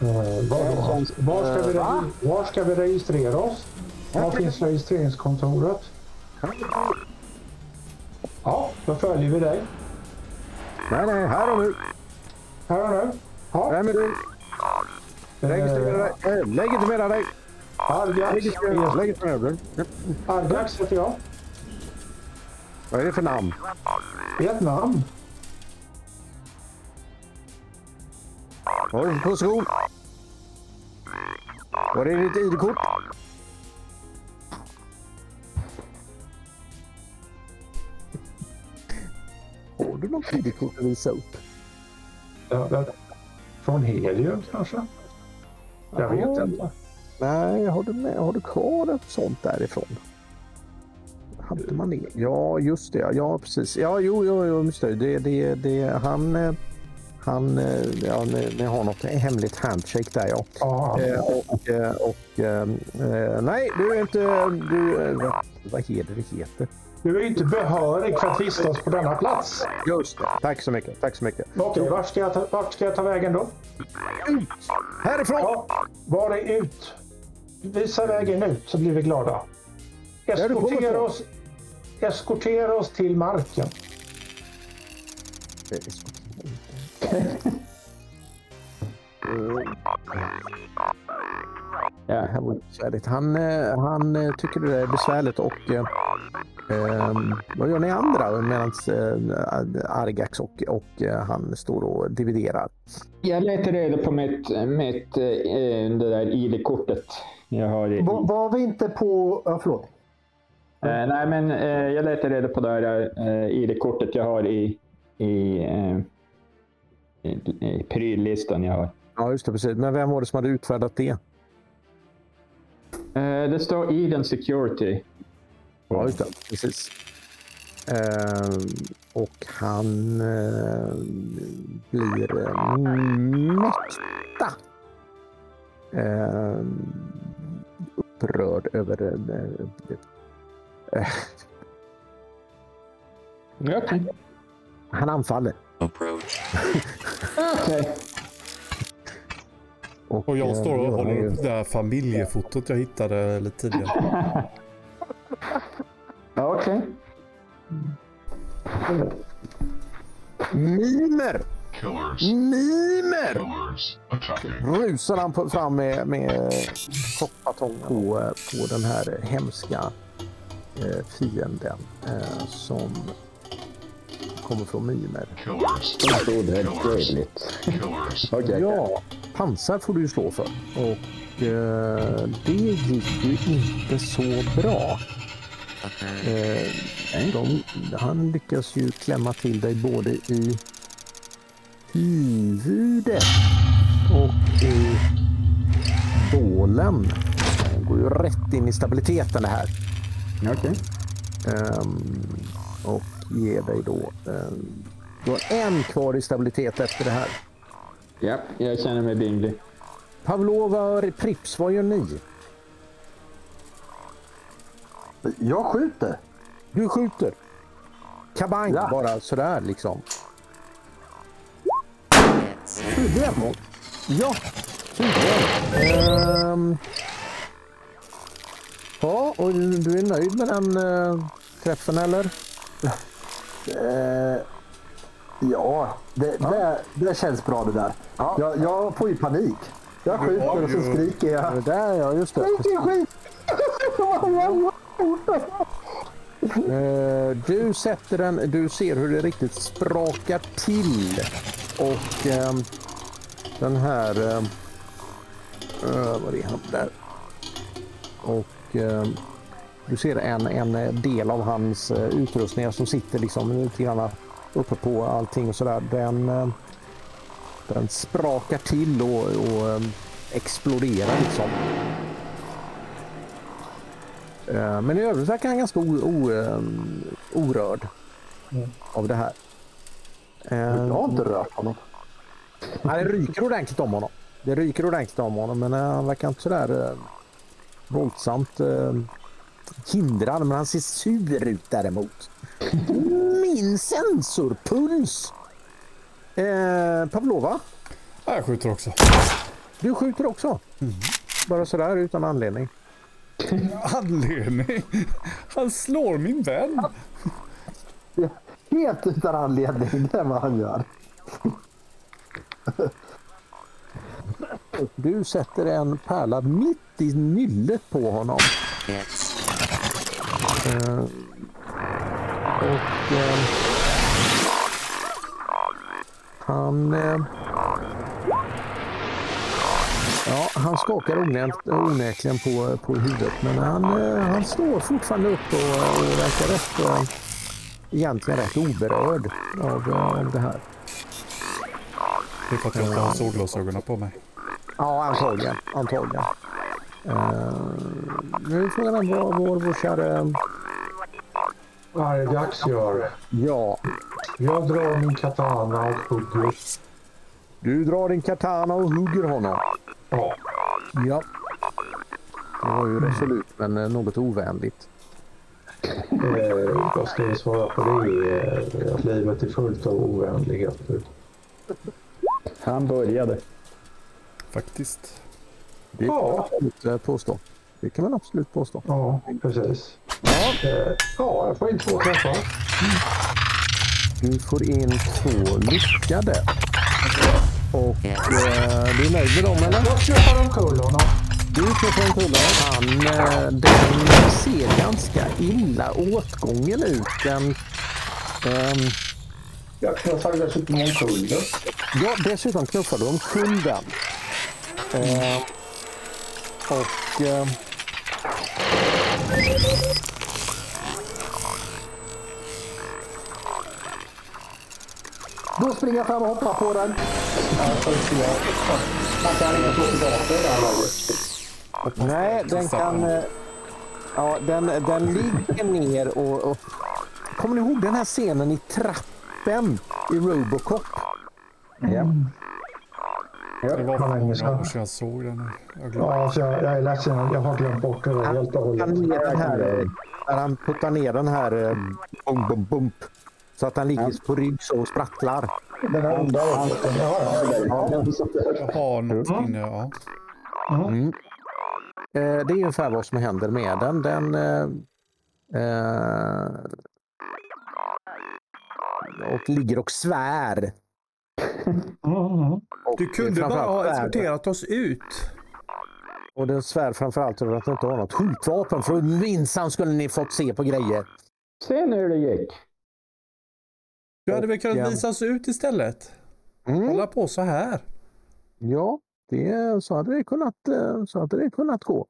Speaker 4: Eh, var, var, ska vi,
Speaker 1: Va?
Speaker 4: var ska vi registrera oss? Var finns registreringskontoret? Ja, då följer vi dig.
Speaker 1: Nej, nej, här och nu.
Speaker 4: Här och nu. Ja,
Speaker 1: Vem är du? Registrera dig. Eh, Legitimera dig.
Speaker 4: Argax,
Speaker 1: legitimera dig.
Speaker 4: Argax heter jag.
Speaker 1: Vad är det för namn?
Speaker 4: Vietnam.
Speaker 1: Vad har du för position? Var är ditt ID-kort? Har du något ID-kort att visa upp?
Speaker 4: Ja, Från Helium kanske? Jag vet inte.
Speaker 1: Nej, har du, med, har du kvar ett sånt därifrån? Hade man det? Ja, just det. Ja, precis. Ja, jo, jo, jo just det. det, det, det han, eh, han, eh, ja, ni, ni har något hemligt handshake där, ja.
Speaker 4: Ja,
Speaker 1: Eh, och, eh, och eh, nej, du är inte... Du, vad, vad är det heter?
Speaker 4: du är inte behörig för att vistas på denna plats.
Speaker 1: Just det. Tack så mycket. Tack så mycket.
Speaker 4: Okej, vart ska, jag ta, vart ska jag ta vägen då?
Speaker 1: Ut! Härifrån!
Speaker 4: Ja, var är ut? Visa vägen ut så blir vi glada. Eskortera oss, eskortera oss till marken.
Speaker 2: Ja.
Speaker 1: Det här var besvärligt. Han, eh, han eh, tycker det är besvärligt och eh, eh, vad gör ni andra medan eh, Argax och, och eh, han står och dividerar?
Speaker 2: Jag letar reda på mitt, mitt eh, det där ID-kortet jag har. I,
Speaker 5: Var, var vi inte på... Ja, förlåt.
Speaker 2: Eh, nej, men eh, jag letar reda på det här eh, ID-kortet jag har i, i, eh, i, i pryllistan jag har.
Speaker 1: Ja, just det. Precis. Men vem var det som hade utfärdat det?
Speaker 2: Eh, det står Eden Security.
Speaker 1: Ja, just det. Precis. Eh, och han eh, blir mäkta upprörd över eh,
Speaker 2: Okej.
Speaker 1: Han anfaller.
Speaker 6: approach.
Speaker 2: Okej.
Speaker 3: Och jag
Speaker 1: eh,
Speaker 3: står och håller upp det där familjefotot jag hittade lite tidigare.
Speaker 2: Okej.
Speaker 1: Mimer!
Speaker 7: Killers.
Speaker 1: Mimer!
Speaker 7: Killers attacking.
Speaker 1: Rusar han på, fram med, med koppatång på, eh, på den här hemska fienden eh, som kommer från Mimer.
Speaker 2: Trevligt.
Speaker 1: Ja, pansar får du ju slå för. Och eh, det gick ju inte så bra. Eh, de, han lyckas ju klämma till dig både i huvudet och i bålen. Det går ju rätt in i stabiliteten det här.
Speaker 2: Okej.
Speaker 1: Ehm, och ger dig då... ehm, du har en kvar i stabilitet efter det här.
Speaker 2: Ja, jag känner mig vinglig.
Speaker 1: Pavlova och Prips, vad gör ni?
Speaker 5: Jag skjuter.
Speaker 1: Du skjuter. Kabang
Speaker 5: Ja.
Speaker 1: bara sådär liksom.
Speaker 5: Hur är det?
Speaker 1: Ja, tydligen. Ehm. Ja, och du är nöjd med den eh, träffen eller?
Speaker 5: Eh, ja, det, Det, det känns bra det där. Jag, jag får ju panik. Jag skjuter och så skriker
Speaker 1: Det
Speaker 5: jag.
Speaker 1: där ja, just det.
Speaker 5: Vilken skit!
Speaker 1: Eh, du sätter den, du ser hur det riktigt sprakar till. Och ehm, den här... Uh, vad är han där? Och ehm, du ser en, en del av hans uh, utrustningar som sitter liksom lite grann uppe på allting och sådär. Den, eh, den sprakar till och, och ehm, exploderar liksom. Eh, Men i övrigt verkar han ganska o, o, orörd av det här. Eh,
Speaker 5: Jag har inte rört honom.
Speaker 1: Nej, det ryker ordentligt om honom. Det ryker ordentligt om honom, men eh, han verkar inte sådär eh, våldsamt eh, hindrad. Men han ser sur ut däremot. Min sensorpuls! Eh, Pavlova,
Speaker 3: Ja, Jag skjuter också.
Speaker 1: du skjuter också. Bara sådär utan anledning.
Speaker 3: Anledning? Han slår min vän.
Speaker 5: Helt utan anledning. Det är vad han gör.
Speaker 1: Du sätter en pärla mitt i nyllet på honom. Eh, och eh, han... Eh, ja, han skakar onekligen på, på huvudet men han, eh, han står fortfarande upp och, och verkar rätt, eh, egentligen rätt oberörd av, eh, av det här.
Speaker 3: För att jag inte har solglasögonen på mig.
Speaker 1: Ja, antagligen. antagligen. Uh, nu är frågan vad vår, vår kära...
Speaker 4: Vad är dags gör?
Speaker 1: Ja,
Speaker 4: Jag drar min katana och hugger.
Speaker 1: du drar din katana och hugger honom.
Speaker 4: Ja.
Speaker 1: Ja. Det var ju resolut men eh, något ovänligt.
Speaker 4: Eh, vad ska jag svara på det? Eh, att livet är fullt av ovänligheter.
Speaker 2: Han började.
Speaker 3: Faktiskt.
Speaker 1: Det kan
Speaker 4: Ja.
Speaker 1: man absolut eh, påstå. Det kan man absolut påstå.
Speaker 4: Ja, precis. Eh, ja, jag får in två träffar.
Speaker 1: Du får in två lyckade. Och eh, du är nöjd med dem eller?
Speaker 4: Jag köper omkull honom.
Speaker 1: Du träffar en kulla. Han, eh, den ser ganska illa åtgången ut. Den, ehm,
Speaker 4: Jag knuffar dessutom omkull den.
Speaker 1: Ja, dessutom knuffar du omkull den. Eh, och... Eh,
Speaker 5: Då springer jag fram och hoppar på den.
Speaker 4: Man kan inte få tillbaka det här laget.
Speaker 1: nej, den kan... Eh, ja, den, den ligger ner och, och... Kommer ni ihåg den här scenen i trappen i Robocop?
Speaker 2: Ja.
Speaker 3: Det var för många år sedan jag såg den. Jag glömde.
Speaker 4: Ja, så jag, jag är ledsen. Jag har glömt bort det där helt och
Speaker 1: Han
Speaker 4: hållet.
Speaker 1: ner den här, eh, när han puttar ner den här eh, bum, bum, bump, så att han ligger på rygg så och sprattlar.
Speaker 4: Den här onda. Ja, ja.
Speaker 3: Jag har något inne, ja.
Speaker 1: Mm. Eh, det är ungefär vad som händer med den. Den eh, eh, och ligger och svär.
Speaker 4: Mm,
Speaker 3: Du kunde bara ha eskorterat oss ut.
Speaker 1: Och den svär framförallt över att den inte har något skjutvapen. För minsann skulle ni fått se på grejer.
Speaker 2: Se nu hur det gick.
Speaker 3: Du hade väl kunnat visa oss ut istället?
Speaker 1: Mm.
Speaker 3: Hålla på så här.
Speaker 1: Ja, det, så, hade det kunnat, eh, så hade det kunnat gå.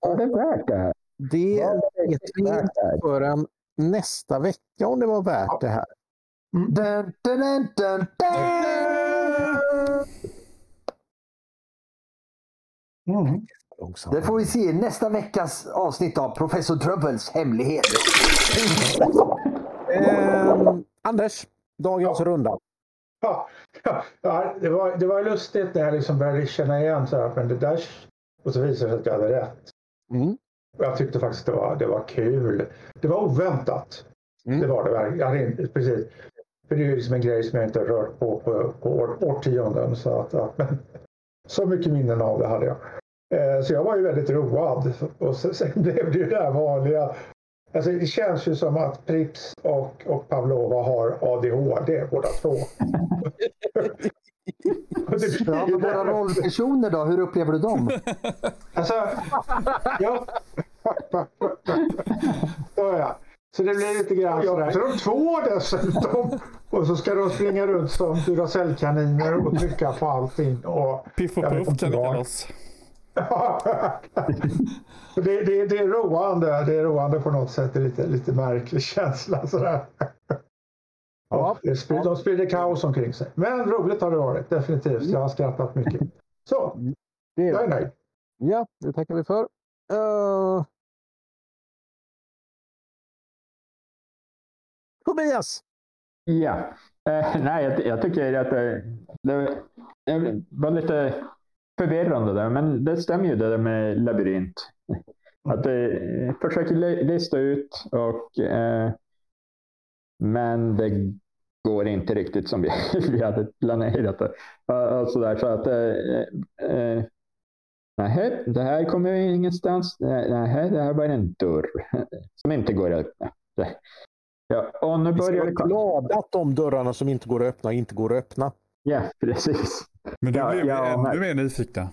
Speaker 2: Var det värt det här?
Speaker 1: Det vet vi
Speaker 2: Värt
Speaker 1: inte förrän nästa vecka om det var värt det här.
Speaker 5: Dun, dun, dun, dun,
Speaker 4: Mm.
Speaker 5: Det får vi se i nästa veckas avsnitt av Professor Troubles hemlighet.
Speaker 1: Ehm, Anders, dagens runda.
Speaker 4: Ja, ja, ja, det, var, det var lustigt när jag liksom började känna igen så här, men det där... Och så visade det sig att jag hade rätt.
Speaker 1: Mm.
Speaker 4: Och jag tyckte faktiskt det var, det var kul. Det var oväntat.
Speaker 1: Mm.
Speaker 4: Det var det verkligen. Precis. För det är ju liksom en grej som jag inte har rört på på, på år, årtionden. Så, att, att, men, så mycket minnen av det hade jag. Eh, så jag var ju väldigt road. Och sen, blev det ju det här vanliga. Alltså, det känns ju som att Prips och, och Pavlova har ADHD båda två.
Speaker 5: Ja, men våra rollpersoner då, hur upplever du dem?
Speaker 4: Alltså, ja. Så ja. Så det blir lite grann sådär. Så de två dessutom. Och så ska de springa runt som Duracellkaniner och trycka på allting. Och,
Speaker 3: Piff och Puff kan det
Speaker 4: vad.
Speaker 3: kallas.
Speaker 4: Det, det, det är roande. Det är roande på något sätt. Det är lite, lite märklig känsla sådär. Ja, det sprider, de sprider kaos omkring sig. Men roligt har det varit. Definitivt. Jag har skrattat mycket. Så,
Speaker 1: Det är
Speaker 4: jag är nöjd.
Speaker 1: Ja, det tackar vi för. Uh... Tobias!
Speaker 2: Ja. Eh, nej, jag, jag tycker att det, det, det var lite förvirrande där, men det stämmer ju det där med labyrint. Att det försöker li- lista ut och eh, men det går inte riktigt som vi, vi hade planerat det. Och, och så där, så att eh, eh, nej, det här kommer ju ingenstans. Nej, det här var en dörr som inte går att öppna. Ja, och nu
Speaker 1: Vi ska
Speaker 2: börjar
Speaker 1: vara glada att de dörrarna som inte går att öppna inte går att öppna.
Speaker 2: Ja, precis.
Speaker 3: Men då
Speaker 2: Ja,
Speaker 3: blev vi
Speaker 2: ja,
Speaker 3: ännu
Speaker 2: men-
Speaker 3: mer nyfikna.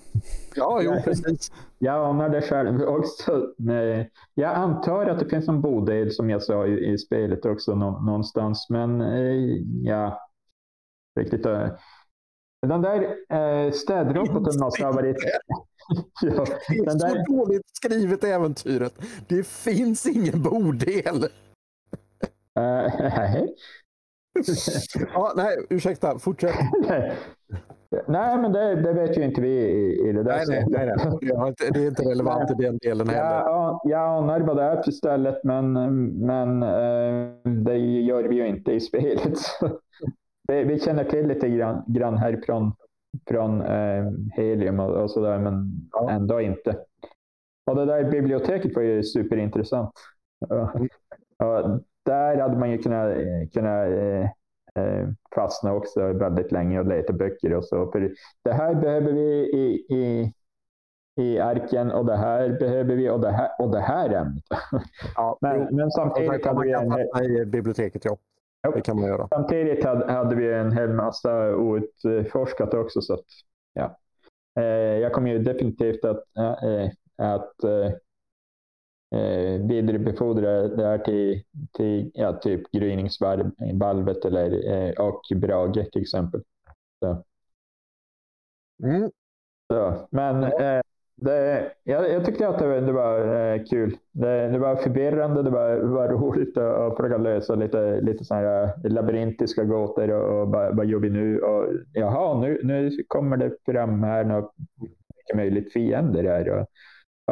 Speaker 1: Ja, jo,
Speaker 2: Ja.
Speaker 1: precis.
Speaker 2: Jag anar det själv också. Med, jag antar att det finns en bodel som jag sa i, i spelet också nå, någonstans. Men eh, ja, riktigt. Eh, den där eh, städroboten måste ha varit... ja,
Speaker 1: Det är så
Speaker 2: där,
Speaker 1: dåligt skrivet äventyret. Det finns ingen bodel.
Speaker 2: nej.
Speaker 1: Ja, nej, ursäkta. Fortsätt.
Speaker 2: nej, men det, det vet ju inte vi i, i det där
Speaker 1: Nej, nej, nej, nej. Det är inte relevant i den delen heller.
Speaker 2: Ja, jag anar vad det är för stället, men, men eh, det gör vi ju inte i spelet. Vi, vi känner till lite grann, grann härifrån från eh, Helium och, och sådär, men
Speaker 1: Ja.
Speaker 2: ändå inte. Och det där biblioteket var ju superintressant. Ja. Där hade man ju kunnat, eh, kunnat eh, eh, fastna också väldigt länge och leta böcker och så. För det här behöver vi i, i i arken och det här behöver vi och det här, och det här ämnet.
Speaker 1: Ja,
Speaker 2: Men, men samtidigt,
Speaker 1: man
Speaker 2: hade vi
Speaker 1: kan
Speaker 2: en,
Speaker 1: fastna i biblioteket, ja.
Speaker 2: Ja.
Speaker 1: Det kan man göra.
Speaker 2: samtidigt hade, hade vi en hel massa outforskat också. Så att, ja. jag kommer ju definitivt att, eh, att eh, eh, vidarebefordra det här till, till ja, typ gryningsvalvet eller, eh, och Brage till exempel.
Speaker 1: Mm.
Speaker 2: Så, men eh, det, jag, jag tyckte att det, var- det var eh, kul. Det, det var förvirrande, det var, var roligt att, att försöka lösa lite, lite såna här labyrintiska gåtor och, och vad, vad gör vi nu? Och, jaha, nu, nu kommer det fram här något mycket möjligt fiender här. Och,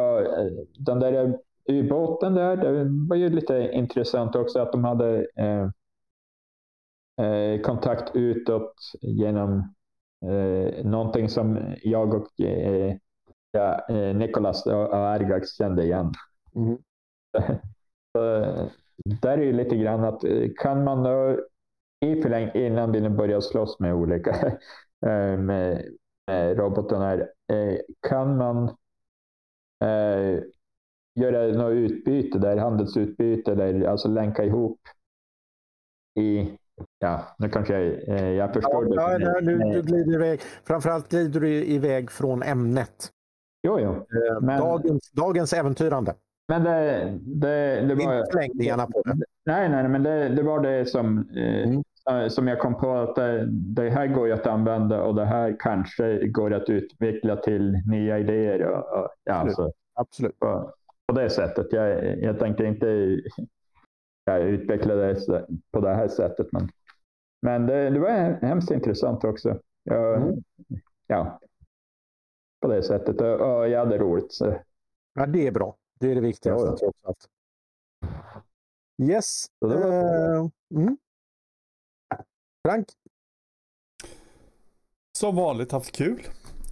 Speaker 2: och, eh, den där ubåten där, det var ju lite intressant också att de hade eh, eh, kontakt utåt genom eh, någonting som jag och eh, ja, eh, Nicolas och, Argax kände igen.
Speaker 1: Mm.
Speaker 2: Så, där är ju lite grann att eh, kan man då i förläng innan vi nu börjar slåss med olika med, med robotarna kan man göra något utbyte där, handelsutbyte eller alltså länka ihop i Ja, nu kanske jag, eh, jag förstår det.
Speaker 1: Ja, nej, du, glider iväg. Framförallt glider du iväg från ämnet.
Speaker 2: Jo, jo.
Speaker 1: Eh,
Speaker 2: Men-
Speaker 1: Dagens, dagens äventyrande.
Speaker 2: Men det, det, det var...
Speaker 1: Inte förlängningarna på det.
Speaker 2: Nej, nej, men det, det var det som, eh,
Speaker 1: Mm.
Speaker 2: eh, som jag kom på att det, det här går ju att använda och det här kanske går att utveckla till nya idéer. Och, och, ja,
Speaker 1: Absolut.
Speaker 2: alltså,
Speaker 1: Absolut.
Speaker 2: På det sättet. Jag, jag tänker inte ja, utveckla det på det här sättet. Men, men det, det var hemskt intressant också. Jag,
Speaker 1: Mm.
Speaker 2: Ja, på det sättet. Och, och jag hade roligt. Så.
Speaker 1: Ja, det är bra. Det är det viktigaste.
Speaker 2: Ja, ja.
Speaker 1: trots allt. Yes.
Speaker 2: Så det var-
Speaker 1: Eh, mm. Frank?
Speaker 3: Som vanligt haft kul.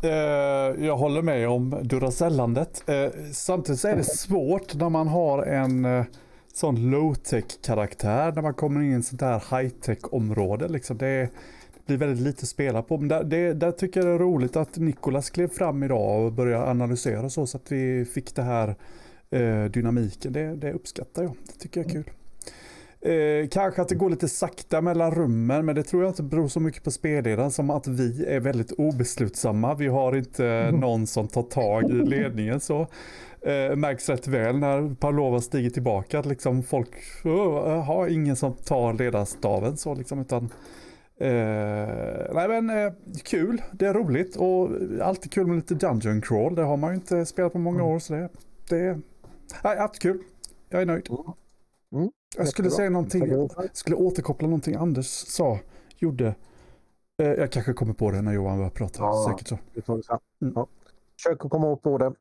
Speaker 3: Eh, jag håller med om Duracellandet. Eh, samtidigt så är det svårt när man har en eh, sån low-tech karaktär. När man kommer in i ett sånt här high-tech område. Liksom. Det, det blir väldigt lite att spela på. Men där, det, där tycker jag det är roligt att Nikolas klev fram idag och började analysera så. Så att vi fick det här eh, dynamiken. Det, det uppskattar jag. Det tycker jag är kul. Eh, kanske att det går lite sakta mellan rummen, men det tror jag inte beror så mycket på spelledaren som att vi är väldigt obeslutsamma. Vi har inte någon som tar tag i ledningen så. Eh, märks rätt väl när Pavlova stiger tillbaka att liksom folk oh, har ingen som tar ledarstaven så liksom utan Eh, nej men eh, kul, det är roligt och alltid kul med lite Dungeon Crawl. Det har man ju inte spelat på många år så det, det nej, alltid kul. Jag är nöjd.
Speaker 1: Mm,
Speaker 3: Jag skulle
Speaker 1: jättebra.
Speaker 3: säga någonting,
Speaker 1: Tackar.
Speaker 3: skulle återkoppla någonting Anders sa, gjorde. Eh, jag kanske kommer på det när Johan börjar prata,
Speaker 1: Ja.
Speaker 3: säkert så.
Speaker 1: Det tar vi.
Speaker 3: Mm.
Speaker 1: Ja. Försök att komma upp på det.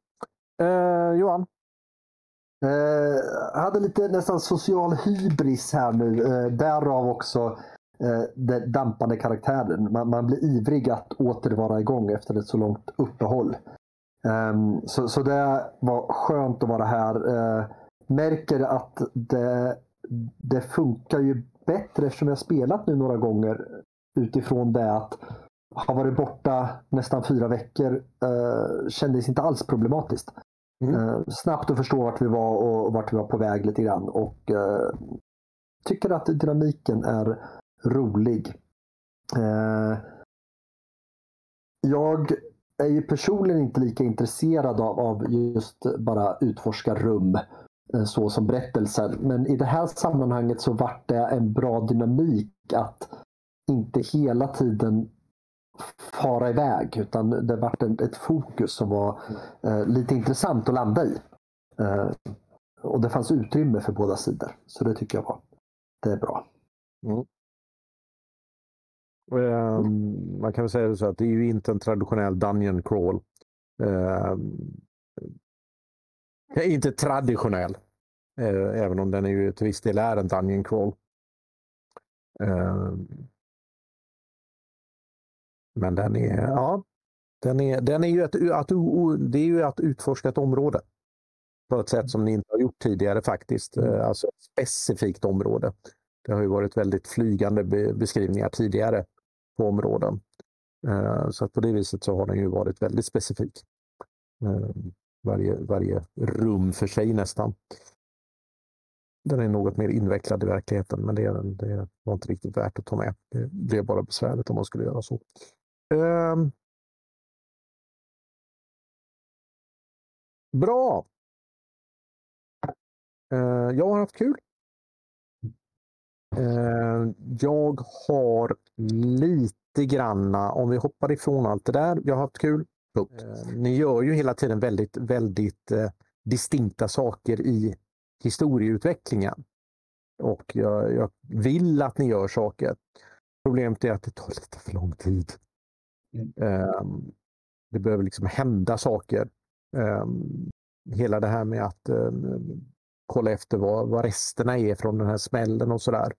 Speaker 1: Eh, Johan?
Speaker 5: Eh, hade lite nästan social hybris här nu. Eh, därav också eh, den dampande karaktären. Man, man blir ivrig att åter vara igång efter ett så långt uppehåll. Ehm, så, så det var skönt att vara här. Eh, märker att det, det funkar ju bättre eftersom jag spelat nu några gånger utifrån det att ha varit borta nästan fyra veckor eh, kändes inte alls problematiskt.
Speaker 1: Mm.
Speaker 5: Eh, snabbt att förstå vart vi var och vart vi var på väg lite grann. Och eh, tycker att dynamiken är rolig. Eh, jag är ju personligen inte lika intresserad av, av just bara utforska rum Eh, så som berättelsen. Men i det här sammanhanget så vart det en bra dynamik att inte hela tiden fara iväg utan det vart ett fokus som var eh, lite intressant att landa i. Eh, och det fanns utrymme för båda sidor. Så det tycker jag var det är bra. Mm.
Speaker 1: Ehm, man kan väl säga det så att det är ju inte en traditionell Dungeon crawl. Uh, inte traditionell. eh, även om den är ju till viss del är en Dungeon crawl. Eh, men den är, ja, den är, den är ju ett, att, det är ju att utforska ett område. På ett sätt som ni inte har gjort tidigare faktiskt. Eh, alltså ett specifikt område. Det har ju varit väldigt flygande beskrivningar tidigare på områden. Eh, så att på det viset så har den ju varit väldigt specifik. Varje, varje rum för sig nästan. Den är något mer invecklad i verkligheten men det, är det var inte riktigt värt att ta med. Det blev bara besvärligt om man skulle göra så. Ehm. Bra! Ehm, Jag har haft kul. Ehm, Jag har lite granna, om vi hoppar ifrån allt det där, jag har haft kul. Punkt. Eh, Ni gör ju hela tiden väldigt, väldigt eh, distinkta saker i historieutvecklingen. Och jag, jag vill att ni gör saker. Problemet är att det tar lite för lång tid.
Speaker 4: Mm.
Speaker 1: Det behöver liksom hända saker. Ehm, hela det här med att ehm, kolla efter vad, vad resterna är från den här smällen och sådär.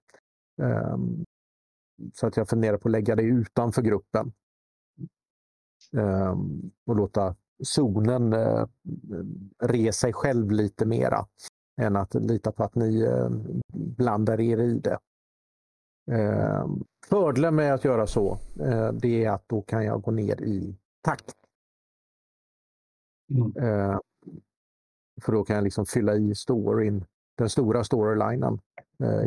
Speaker 1: Ehm, Så att jag funderar på att lägga det utanför gruppen. Ehm, Och låta zonen eh, re sig själv lite mera. Än att lita på att ni eh, blandar er i det. Ehm, Fördelen med att göra så, eh, det är att då kan jag gå ner i takt.
Speaker 4: Mm.
Speaker 1: Eh, För då kan jag liksom fylla i storyn, den stora storylinen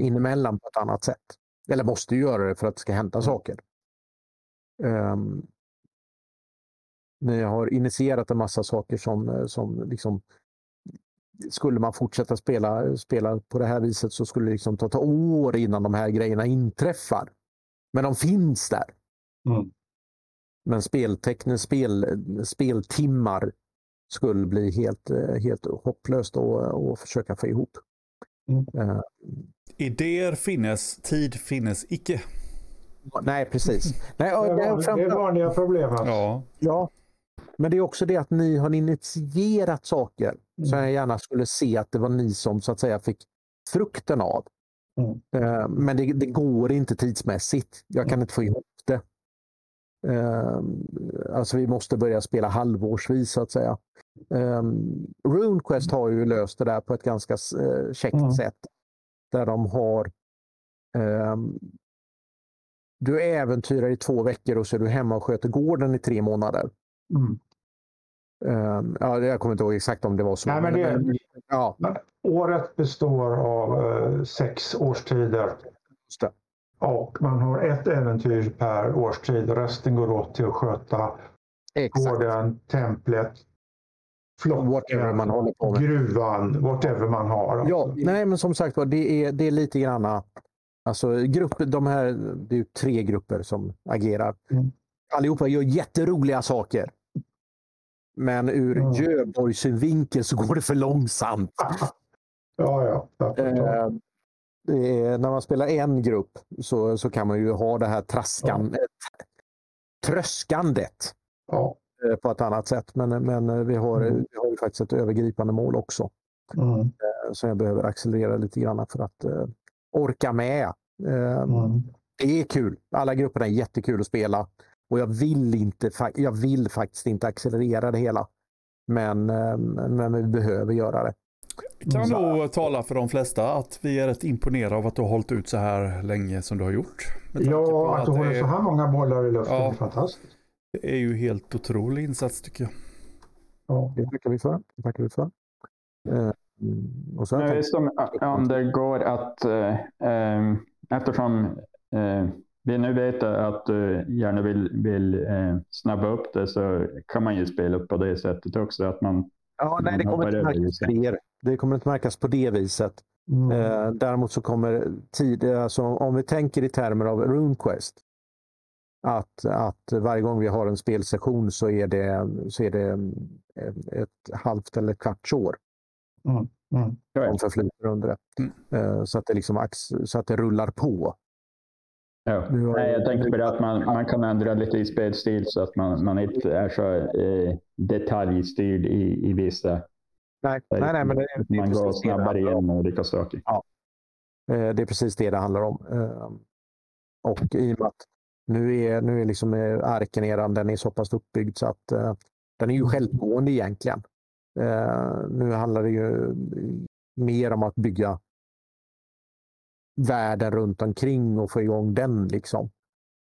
Speaker 1: inemellan på ett annat sätt. Eller måste göra det för att det ska hända saker. Ehm, Ni har initierat en massa saker som, eh, som liksom skulle man fortsätta spela, spela på det här viset så skulle det liksom ta, ta år innan de här grejerna inträffar. Men de finns där.
Speaker 4: Mm.
Speaker 1: Men speltekniskt, spel, speltimmar skulle bli helt, eh, helt hopplöst att att försöka få ihop.
Speaker 4: Mm.
Speaker 1: Eh,
Speaker 3: Idéer finnes, tid finnes icke.
Speaker 1: nej, precis. Nej,
Speaker 4: Det
Speaker 1: och
Speaker 4: är,
Speaker 1: det är
Speaker 4: vanliga problem. Alltså.
Speaker 3: Ja,
Speaker 1: Ja, men det är också det att ni har initierat saker som
Speaker 4: Mm.
Speaker 1: jag gärna skulle se att det var ni som så att säga fick frukten av.
Speaker 4: Mm.
Speaker 1: Eh, Men det, det går inte tidsmässigt. Jag kan inte få ihop det. Ehm, alltså vi måste börja spela halvårsvis så att säga. Um, RuneQuest har ju löst det där på ett ganska uh, käckt
Speaker 4: Mm.
Speaker 1: sätt. Där de har ehm, du äventyrar i två veckor och så är du hemma och sköter gården i tre månader.
Speaker 4: Mm.
Speaker 1: Ehm, ja, jag kommer inte ihåg exakt om det var så.
Speaker 4: Nej, men det,
Speaker 1: ja,
Speaker 4: året består av eh, sex årstider. Och man har ett äventyr per årstid. Resten går åt till att sköta
Speaker 1: Exakt.
Speaker 4: gården, templet,
Speaker 1: Whatever
Speaker 4: flocken,
Speaker 1: man håller på med.
Speaker 4: gruvan, whatever man har.
Speaker 1: Ja, nej men som sagt var, det är, det är lite grann Alltså grupp, de här, det är ju tre grupper som agerar.
Speaker 4: Mm.
Speaker 1: Allihopa gör jätteroliga saker. Men ur
Speaker 4: Mm.
Speaker 1: Göborgs synvinkel så går det för långsamt.
Speaker 4: Ja, ja.
Speaker 1: Eh, är, när man spelar en grupp så, så kan man ju ha det här traskan, tröskandet
Speaker 4: Ja.
Speaker 1: eh, på ett annat sätt. Men, men eh, vi, har,
Speaker 4: Mm.
Speaker 1: vi har ju faktiskt ett övergripande mål också.
Speaker 4: Mm.
Speaker 1: eh, som jag behöver accelerera lite grann för att eh, orka med. Eh,
Speaker 4: Mm.
Speaker 1: Det är kul. Alla grupperna är jättekul att spela. Och jag vill, inte, jag vill faktiskt inte accelerera det hela. Men, eh, men vi behöver göra det.
Speaker 3: Kan nog tala för de flesta att vi är rätt imponerade av att du har hållit ut så här länge som du har gjort.
Speaker 4: Ja, att du håller
Speaker 3: är-
Speaker 4: så här många bollar i luften
Speaker 3: Ja.
Speaker 4: är fantastiskt.
Speaker 3: Det är ju helt otrolig insats tycker jag.
Speaker 4: Ja.
Speaker 1: Det tackar vi för. Det tackar vi för. Eh, och jag
Speaker 2: Men
Speaker 1: tänkt-
Speaker 2: visst om, om det går att, eh, eh, eftersom eh, vi nu vet att du gärna vill, vill eh, snabba upp det så kan man ju spela upp på det sättet också. Att man,
Speaker 1: ja, nej, det
Speaker 2: man
Speaker 1: kommer
Speaker 2: hoppar
Speaker 1: inte märkas det. Det kommer inte märkas på det viset.
Speaker 4: Mm.
Speaker 1: Eh, däremot så kommer tid, alltså om vi tänker i termer av RuneQuest. Att, att varje gång vi har en spelsession så är det, så är det eh, ett halvt eller ett kvarts år
Speaker 4: Mm. Mm.
Speaker 1: som förflyter under det.
Speaker 3: Mm.
Speaker 1: Eh, så, att det liksom, så att det rullar på.
Speaker 2: Ja. Nej,
Speaker 1: jag-
Speaker 2: tänkte på det att man, man kan ändra lite i spelstil så att man, man inte är så eh, detaljstyrd i, i vissa.
Speaker 1: Nej, nej, nej, men det, det, är
Speaker 2: man går snabbare igenom olika saker.
Speaker 1: Eh, det är precis det det handlar om. Eh, och i och med att nu är, nu är liksom eh, arken eran, den är så pass uppbyggd så att eh, den är ju självgående egentligen. Nu handlar det ju mer om att bygga världen runt omkring och få igång den. liksom.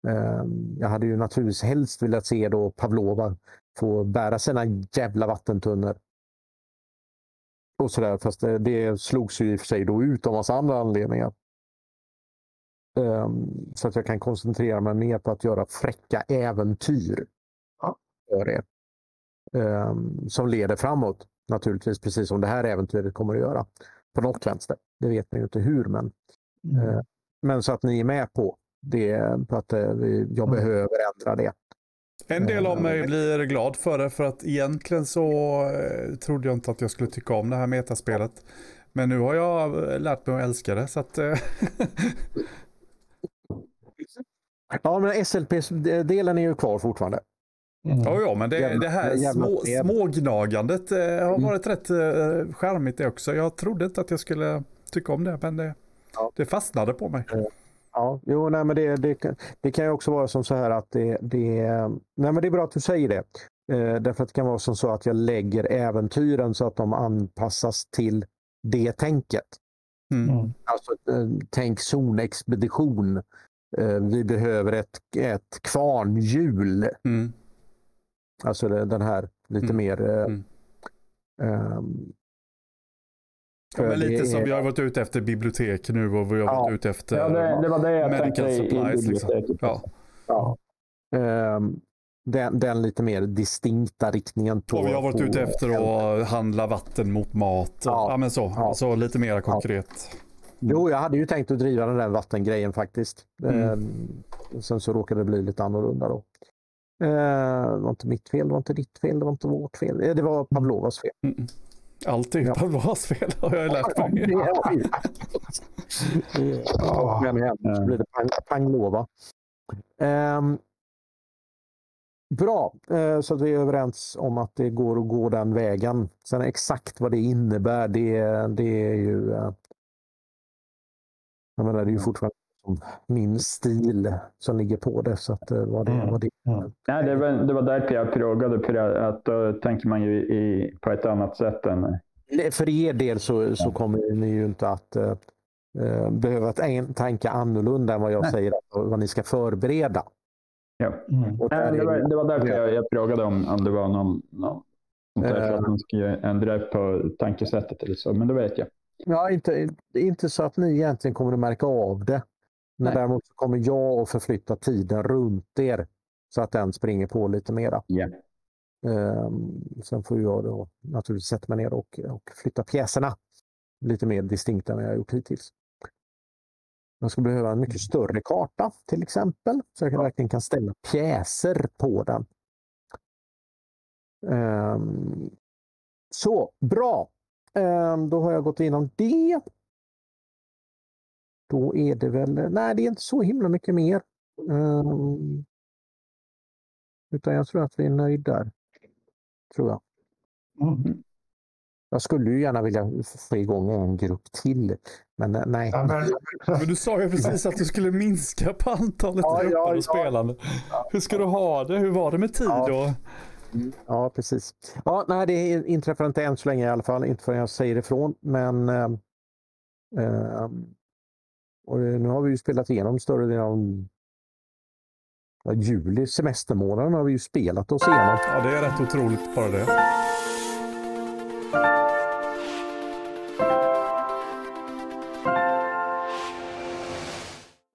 Speaker 1: Eh, jag hade ju naturligtvis helst velat se då Pavlova få bära sina jävla vattentunnor. Och sådär, fast det, det slogs ju i och för sig då ut av massa andra anledningar. Ehm, så att jag kan koncentrera mig mer på att göra fräcka äventyr för er. Ehm, som leder framåt, naturligtvis, precis som det här äventyret kommer att göra. På något vänster. Det vet ni ju inte hur, men,
Speaker 4: Mm.
Speaker 1: eh, men så att ni är med på det. På att eh, jag
Speaker 4: Mm.
Speaker 1: behöver ändra det.
Speaker 3: En del av mig
Speaker 1: Eh,
Speaker 3: blir glad för det för att egentligen så trodde jag inte att jag skulle tycka om det här metaspelet. Men nu har jag lärt mig att älska det så att
Speaker 1: Ja, men SLP-delen är ju kvar fortfarande.
Speaker 4: Mm.
Speaker 3: Ja, ja, men det,
Speaker 1: Jävla-
Speaker 3: det här
Speaker 1: jävla
Speaker 3: små, smågnagandet eh, har
Speaker 1: Mm.
Speaker 3: varit rätt eh, charmigt det också. Jag trodde inte att jag skulle tycka om det, men det,
Speaker 1: Ja.
Speaker 3: det fastnade på mig.
Speaker 1: Ja, jo, nej, men det, det, kan- det kan ju också vara som så här att det, det, nej, men det är bra att du säger det. Eh, därför att det kan vara som så att jag lägger äventyren så att de anpassas till det tänket.
Speaker 3: Mm.
Speaker 4: Mm.
Speaker 1: Alltså eh, tänk zonexpedition. Eh, vi behöver ett, ett kvarnhjul.
Speaker 3: Mm.
Speaker 1: Alltså det, den här lite
Speaker 3: Mm.
Speaker 1: mer... Eh,
Speaker 3: Mm.
Speaker 1: ehm,
Speaker 3: Ja, men lite som vi har varit ute efter bibliotek nu och vi har
Speaker 1: Ja.
Speaker 3: varit ute efter.
Speaker 2: Ja, det, det var det jag
Speaker 3: Medical supplies, liksom. Ja.
Speaker 1: Ja. Ehm, den, den lite mer distinkta riktningen. På,
Speaker 3: Och vi har varit ute efter att handla vatten mot mat. Ja,
Speaker 1: Ja.
Speaker 3: men så.
Speaker 1: Ja.
Speaker 3: Så lite mer konkret.
Speaker 1: Jo, jag hade ju tänkt att driva den där vattengrejen faktiskt.
Speaker 3: Mm.
Speaker 1: Ehm, sen så råkade det bli lite annorlunda då. Ehm, det var inte mitt fel, det var inte ditt fel, det var inte vårt fel. Eh, Det var Pavlovas fel.
Speaker 3: Mm. Allt är ju
Speaker 1: Ja.
Speaker 3: Pavlovas fel har jag lärt
Speaker 1: Ja,
Speaker 3: mig.
Speaker 1: vi. Ja, Men igen, så blir det pang, panglova. Ehm, bra, eh, så att vi är överens om att det går att gå den vägen. Sen exakt vad det innebär, det, det är ju... eh, Jag menar, det är ju fortfarande som min stil som ligger på det. Så att, eh, vad det,
Speaker 4: Mm.
Speaker 1: vad det.
Speaker 2: Nej, det, var, det var därför jag frågade, för att då tänker man ju i, på ett annat sätt än...
Speaker 1: För er del så, så kommer ni ju inte att eh, eh, behöva tänka annorlunda än vad jag
Speaker 2: Nej.
Speaker 1: säger vad ni ska förbereda.
Speaker 2: Ja.
Speaker 4: Mm.
Speaker 2: Nej, det, var,
Speaker 1: det-
Speaker 2: var därför jag, jag frågade om, om det var någon, någon sånt där, för
Speaker 1: Eh.
Speaker 2: att man ska ändra på tankesättet eller så, men det vet jag.
Speaker 1: Ja, inte, inte så att ni egentligen kommer att märka av det. Men
Speaker 2: Nej.
Speaker 1: däremot så kommer jag att förflytta tiden runt er så att den springer på lite mera.
Speaker 2: Ja.
Speaker 1: Ehm, sen får jag då naturligtvis sätta mig ner och, och flytta pjäserna lite mer distinkt än vad jag har gjort hittills. Jag skulle behöva en mycket större karta till exempel, så jag kan, verkligen kan ställa pjäser på den. Ehm, så, bra. Ehm, då har jag gått igenom det. Då är det väl, nej det är inte så himla mycket mer. Ehm, utan jag tror att vi är nöjda där. Tror jag.
Speaker 4: Mm.
Speaker 1: Jag skulle ju gärna vilja få igång en grupp till. Men eh, nej.
Speaker 4: Ja, men,
Speaker 3: Men du sa ju precis att du skulle minska på antalet
Speaker 1: Ja, ja,
Speaker 3: grupper
Speaker 1: ja.
Speaker 3: och spelande. Hur ska du ha det? Hur var det med tid
Speaker 1: Ja.
Speaker 3: då?
Speaker 1: Ja, precis. Ja, nej, det inträffar inte än så länge i alla fall. Inte förrän jag säger ifrån. Men ehm, ehm, och eh, nu har vi ju spelat igenom större delen av ja, juli, semestermånaden har vi ju spelat oss igenom.
Speaker 3: Ja, det är rätt otroligt bara det.